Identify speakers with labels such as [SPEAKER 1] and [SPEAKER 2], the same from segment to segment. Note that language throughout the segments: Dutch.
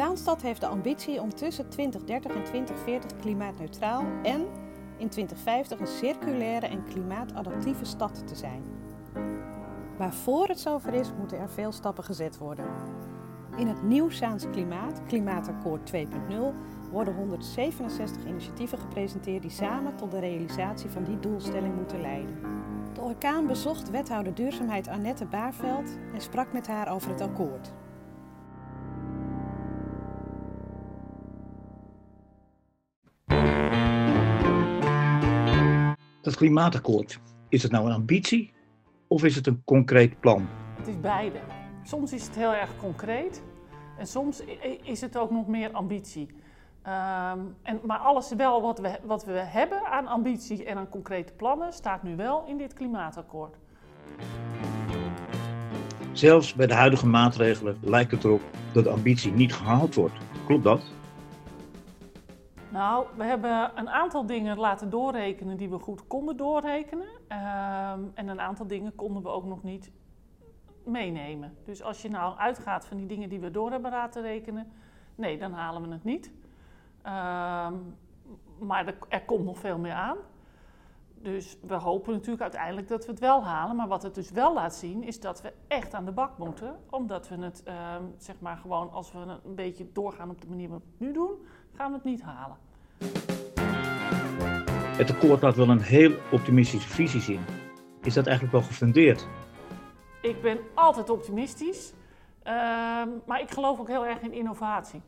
[SPEAKER 1] Zaanstad heeft de ambitie om tussen 2030 en 2040 klimaatneutraal en in 2050 een circulaire en klimaatadaptieve stad te zijn. Maar voor het zover is, moeten er veel stappen gezet worden. In het Nieuw Zaans Klimaat, Klimaatakkoord 2.0, worden 167 initiatieven gepresenteerd die samen tot de realisatie van die doelstelling moeten leiden. De orkaan bezocht wethouder duurzaamheid Annette Baarveld en sprak met haar over het akkoord.
[SPEAKER 2] Dat klimaatakkoord, is het nou een ambitie of is het een concreet plan?
[SPEAKER 3] Het is beide. Soms is het heel erg concreet en soms is het ook nog meer ambitie. Um, en, maar alles wel wat we, wat we hebben aan ambitie en aan concrete plannen staat nu wel in dit klimaatakkoord.
[SPEAKER 2] Zelfs bij de huidige maatregelen lijkt het erop dat de ambitie niet gehaald wordt. Klopt dat?
[SPEAKER 3] Nou, we hebben een aantal dingen laten doorrekenen die we goed konden doorrekenen. Ehm, en een aantal dingen konden we ook nog niet meenemen. Dus als je nou uitgaat van die dingen die we door hebben laten rekenen, nee, dan halen we het niet. Ehm, maar er, komt nog veel meer aan. Dus we hopen natuurlijk uiteindelijk dat we het wel halen. Maar wat het dus wel laat zien, is dat we echt aan de bak moeten. Omdat we het, ehm, zeg maar gewoon, als we een beetje doorgaan op de manier waarop we het nu doen, gaan we het niet halen.
[SPEAKER 2] Het akkoord laat wel een heel optimistische visie zien. Is dat eigenlijk wel gefundeerd?
[SPEAKER 3] Ik ben altijd optimistisch. Ehm, maar ik geloof ook heel erg in innovatie.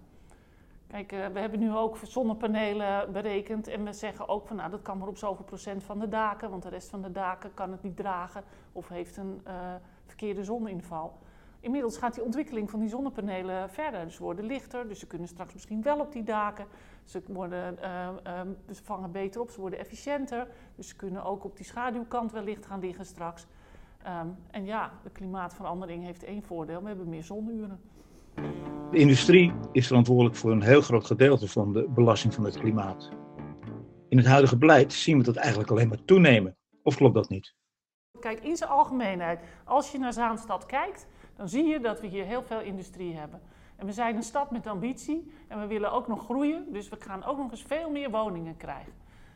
[SPEAKER 3] Kijk, uh, we hebben nu ook zonnepanelen berekend en we zeggen ook van nou dat kan maar op zoveel procent van de daken, want de rest van de daken kan het niet dragen of heeft een uh, verkeerde zoninval. Inmiddels gaat die ontwikkeling van die zonnepanelen verder. Dus ze worden lichter, dus ze kunnen straks misschien wel op die daken. Ze, worden, uh, um, ze vangen beter op, ze worden efficiënter. Dus ze kunnen ook op die schaduwkant wellicht gaan liggen straks. Um, en ja, de klimaatverandering heeft één voordeel, we hebben meer zonuren.
[SPEAKER 2] De industrie is verantwoordelijk voor een heel groot gedeelte van de belasting van het klimaat. In het huidige beleid zien we dat eigenlijk alleen maar toenemen. Of klopt dat niet?
[SPEAKER 3] Kijk, in zijn algemeenheid, als je naar Zaanstad kijkt, dan zie je dat we hier heel veel industrie hebben. En we zijn een stad met ambitie en we willen ook nog groeien, dus we gaan ook nog eens veel meer woningen krijgen.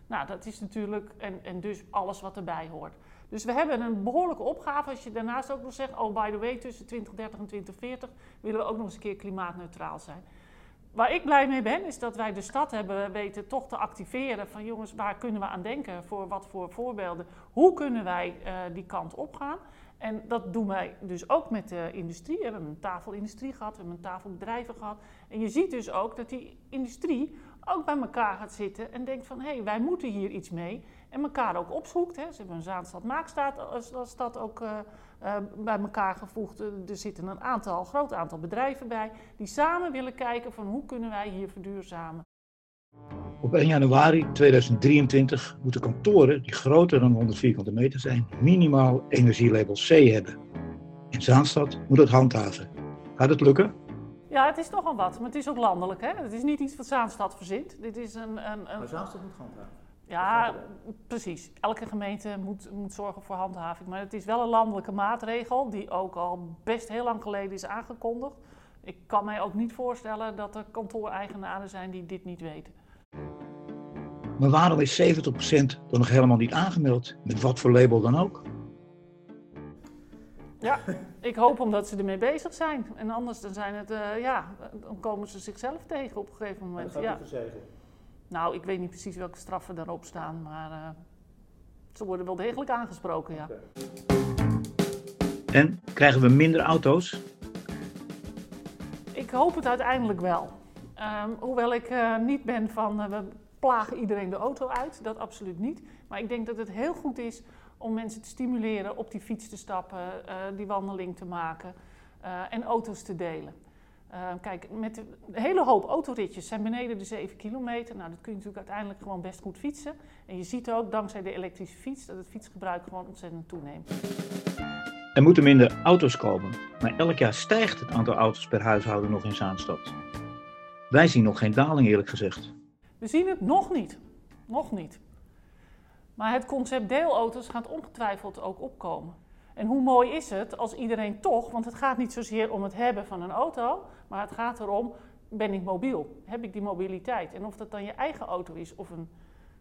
[SPEAKER 3] Nou, dat is natuurlijk, en, en dus alles wat erbij hoort. Dus we hebben een behoorlijke opgave. Als je daarnaast ook nog zegt, oh by the way, tussen 2030 en 2040 willen we ook nog eens een keer klimaatneutraal zijn. Waar ik blij mee ben, is dat wij de stad hebben weten toch te activeren van jongens, waar kunnen we aan denken? Voor wat voor voorbeelden? Hoe kunnen wij uh, die kant op gaan? En dat doen wij dus ook met de industrie. We hebben een tafelindustrie gehad, we hebben een tafelbedrijven gehad. En je ziet dus ook dat die industrie ook bij elkaar gaat zitten en denkt van hé, hey, wij moeten hier iets mee. En elkaar ook opzoekt. Hè. Ze hebben een Zaanstad Maakstad als dat ook uh, uh, bij elkaar gevoegd. Er zitten een aantal, groot aantal bedrijven bij die samen willen kijken van hoe kunnen wij hier verduurzamen.
[SPEAKER 2] Op 1 januari 2023 moeten kantoren die groter dan 100 vierkante meter zijn minimaal energielabel C hebben. In Zaanstad moet het handhaven. Gaat het lukken?
[SPEAKER 3] Ja, het is nogal wat, maar het is ook landelijk. Hè? Het is niet iets wat Zaanstad verzint. Dit is een, een, een...
[SPEAKER 2] Maar Zaanstad moet handhaven.
[SPEAKER 3] Ja, precies. Elke gemeente moet, moet zorgen voor handhaving. Maar het is wel een landelijke maatregel die ook al best heel lang geleden is aangekondigd. Ik kan mij ook niet voorstellen dat er kantooreigenaren zijn die dit niet weten.
[SPEAKER 2] Maar waarom is 70% dan nog helemaal niet aangemeld? Met wat voor label dan ook?
[SPEAKER 3] Ja, ik hoop omdat ze ermee bezig zijn. En anders dan, zijn het, uh, ja, dan komen ze zichzelf tegen op een gegeven moment.
[SPEAKER 2] Dat gaat ja.
[SPEAKER 3] Nou, ik weet niet precies welke straffen daarop staan, maar uh, ze worden wel degelijk aangesproken, ja.
[SPEAKER 2] En krijgen we minder auto's?
[SPEAKER 3] Ik hoop het uiteindelijk wel. Um, hoewel ik uh, niet ben van uh, we plagen iedereen de auto uit, dat absoluut niet. Maar ik denk dat het heel goed is om mensen te stimuleren op die fiets te stappen, die wandeling te maken en auto's te delen. Uh, kijk, met een hele hoop autoritjes zijn beneden de 7 kilometer. Nou, dat kun je natuurlijk uiteindelijk gewoon best goed fietsen. En je ziet ook dankzij de elektrische fiets dat het fietsgebruik gewoon ontzettend toeneemt.
[SPEAKER 2] Er moeten minder auto's komen, maar elk jaar stijgt het aantal auto's per huishouden nog in Zaanstad. Wij zien nog geen daling, eerlijk gezegd.
[SPEAKER 3] We zien het nog niet. Nog niet. Maar het concept deelauto's gaat ongetwijfeld ook opkomen. En hoe mooi is het als iedereen toch, want het gaat niet zozeer om het hebben van een auto, maar het gaat erom ben ik mobiel? Heb ik die mobiliteit? En of dat dan je eigen auto is of een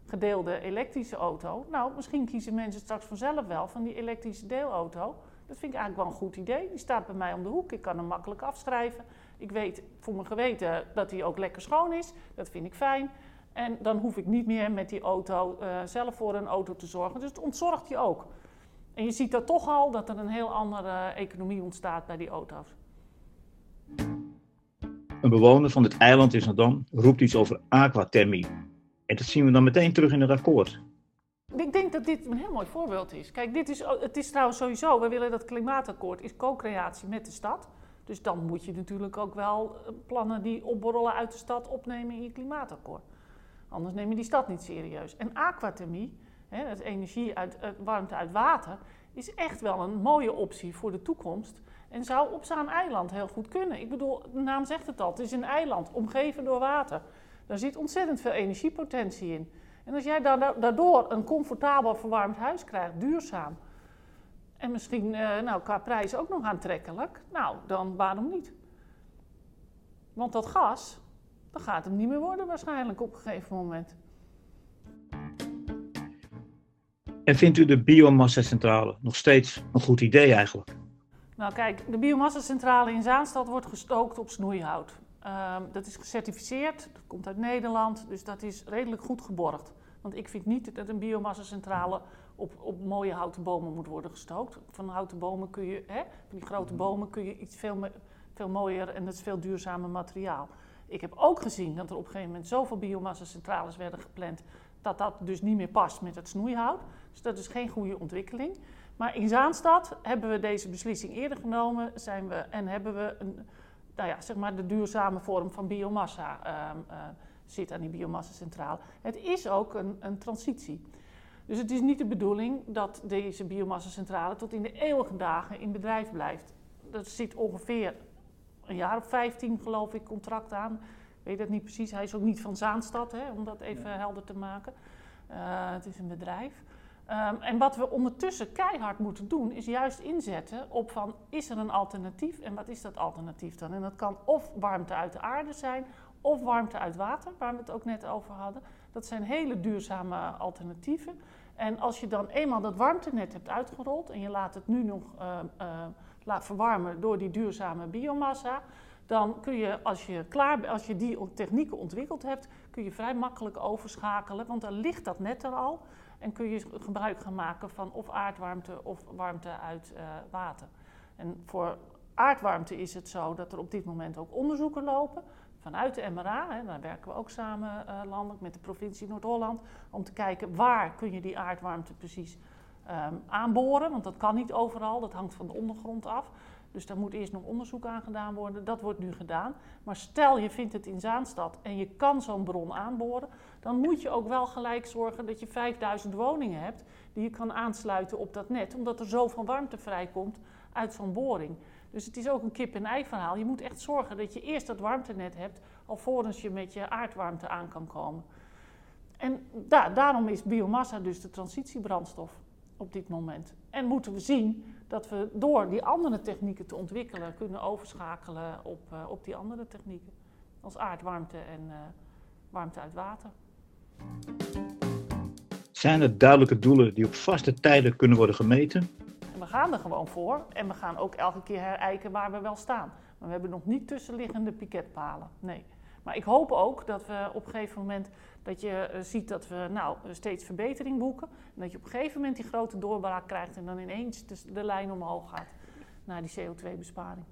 [SPEAKER 3] gedeelde elektrische auto. Nou, misschien kiezen mensen straks vanzelf wel van die elektrische deelauto. Dat vind ik eigenlijk wel een goed idee. Die staat bij mij om de hoek. Ik kan hem makkelijk afschrijven. Ik weet voor mijn geweten dat hij ook lekker schoon is. Dat vind ik fijn. En dan hoef ik niet meer met die auto uh, zelf voor een auto te zorgen. Dus het ontzorgt je ook. En je ziet dat toch al dat er een heel andere economie ontstaat bij die auto's.
[SPEAKER 2] Een bewoner van dit eiland in Zandam roept iets over aquathermie. En dat zien we dan meteen terug in het akkoord.
[SPEAKER 3] Ik denk dat dit een heel mooi voorbeeld is. Kijk, dit is, het is trouwens sowieso, we willen dat klimaatakkoord is co-creatie met de stad. Dus dan moet je natuurlijk ook wel eh, plannen die opborrelen uit de stad opnemen in je klimaatakkoord. Anders neem je die stad niet serieus. En aquathermie, hè, energie uit, warmte uit water, is echt wel een mooie optie voor de toekomst. En zou op Zaan eiland heel goed kunnen. Ik bedoel, de naam zegt het al, het is een eiland, omgeven door water. Daar zit ontzettend veel energiepotentie in. En als jij daardoor een comfortabel verwarmd huis krijgt, duurzaam, en misschien uh, nou, qua prijs ook nog aantrekkelijk, nou, dan waarom niet? Want dat gas, dat gaat hem niet meer worden waarschijnlijk op een gegeven moment.
[SPEAKER 2] En vindt u de biomassacentrale nog steeds een goed idee eigenlijk?
[SPEAKER 3] Nou kijk, de biomassacentrale in Zaanstad wordt gestookt op snoeihout. Ehm, dat is gecertificeerd, dat komt uit Nederland, dus dat is redelijk goed geborgd. Want ik vind niet dat een biomassacentrale op, op mooie houten bomen moet worden gestookt. Van houten bomen kun je, hè, van die grote bomen kun je iets veel, veel mooier en dat is veel duurzamer materiaal. Ik heb ook gezien dat er op een gegeven moment zoveel biomassacentrales werden gepland dat dat dus niet meer past met het snoeihout. Dus dat is geen goede ontwikkeling. Maar in Zaanstad hebben we deze beslissing eerder genomen zijn we, en hebben we een, nou ja, zeg maar de duurzame vorm van biomassa uh, zit aan die biomassacentrale. Het is ook een, een transitie. Dus het is niet de bedoeling dat deze biomassacentrale tot in de eeuwige dagen in bedrijf blijft. Er zit ongeveer een jaar of 15, geloof ik, contract aan. Weet het niet precies. Hij is ook niet van Zaanstad, hè, om dat even helder te maken. Uh, het is een bedrijf. Um, en wat we ondertussen keihard moeten doen, is juist inzetten op van, is er een alternatief en wat is dat alternatief dan? En dat kan of warmte uit de aarde zijn, of warmte uit water, waar we het ook net over hadden. Dat zijn hele duurzame alternatieven. En als je dan eenmaal dat warmtenet hebt uitgerold en je laat het nu nog uh, uh, laat verwarmen door die duurzame biomassa, dan kun je als je, klaar, als je die technieken ontwikkeld hebt, kun je vrij makkelijk overschakelen, want dan ligt dat net er al. En kun je gebruik gaan maken van of aardwarmte of warmte uit uh, water. En voor aardwarmte is het zo dat er op dit moment ook onderzoeken lopen vanuit de MRA. Hè, daar werken we ook samen uh, landelijk met de provincie Noord-Holland. Om te kijken waar kun je die aardwarmte precies um, aanboren. Want dat kan niet overal, dat hangt van de ondergrond af. Dus daar moet eerst nog onderzoek aan gedaan worden. Dat wordt nu gedaan. Maar stel je vindt het in Zaanstad en je kan zo'n bron aanboren, dan moet je ook wel gelijk zorgen dat je 5000 woningen hebt die je kan aansluiten op dat net, omdat er zoveel warmte vrijkomt uit zo'n boring. Dus het is ook een kip-en-ei verhaal. Je moet echt zorgen dat je eerst dat warmtenet hebt, alvorens je met je aardwarmte aan kan komen. En da daarom is biomassa dus de transitiebrandstof op dit moment. En moeten we zien dat we door die andere technieken te ontwikkelen kunnen overschakelen op, uh, op die andere technieken. Als aardwarmte en uh, warmte uit water.
[SPEAKER 2] Zijn er duidelijke doelen die op vaste tijden kunnen worden gemeten?
[SPEAKER 3] En we gaan er gewoon voor en we gaan ook elke keer herijken waar we wel staan. Maar we hebben nog niet tussenliggende piketpalen. Nee. Maar ik hoop ook dat we op een gegeven moment dat je eh, ziet dat we nou, steeds verbetering boeken. En dat je op een gegeven moment die grote doorbraak krijgt en dan ineens de, de lijn omhoog gaat naar die CO2-besparing.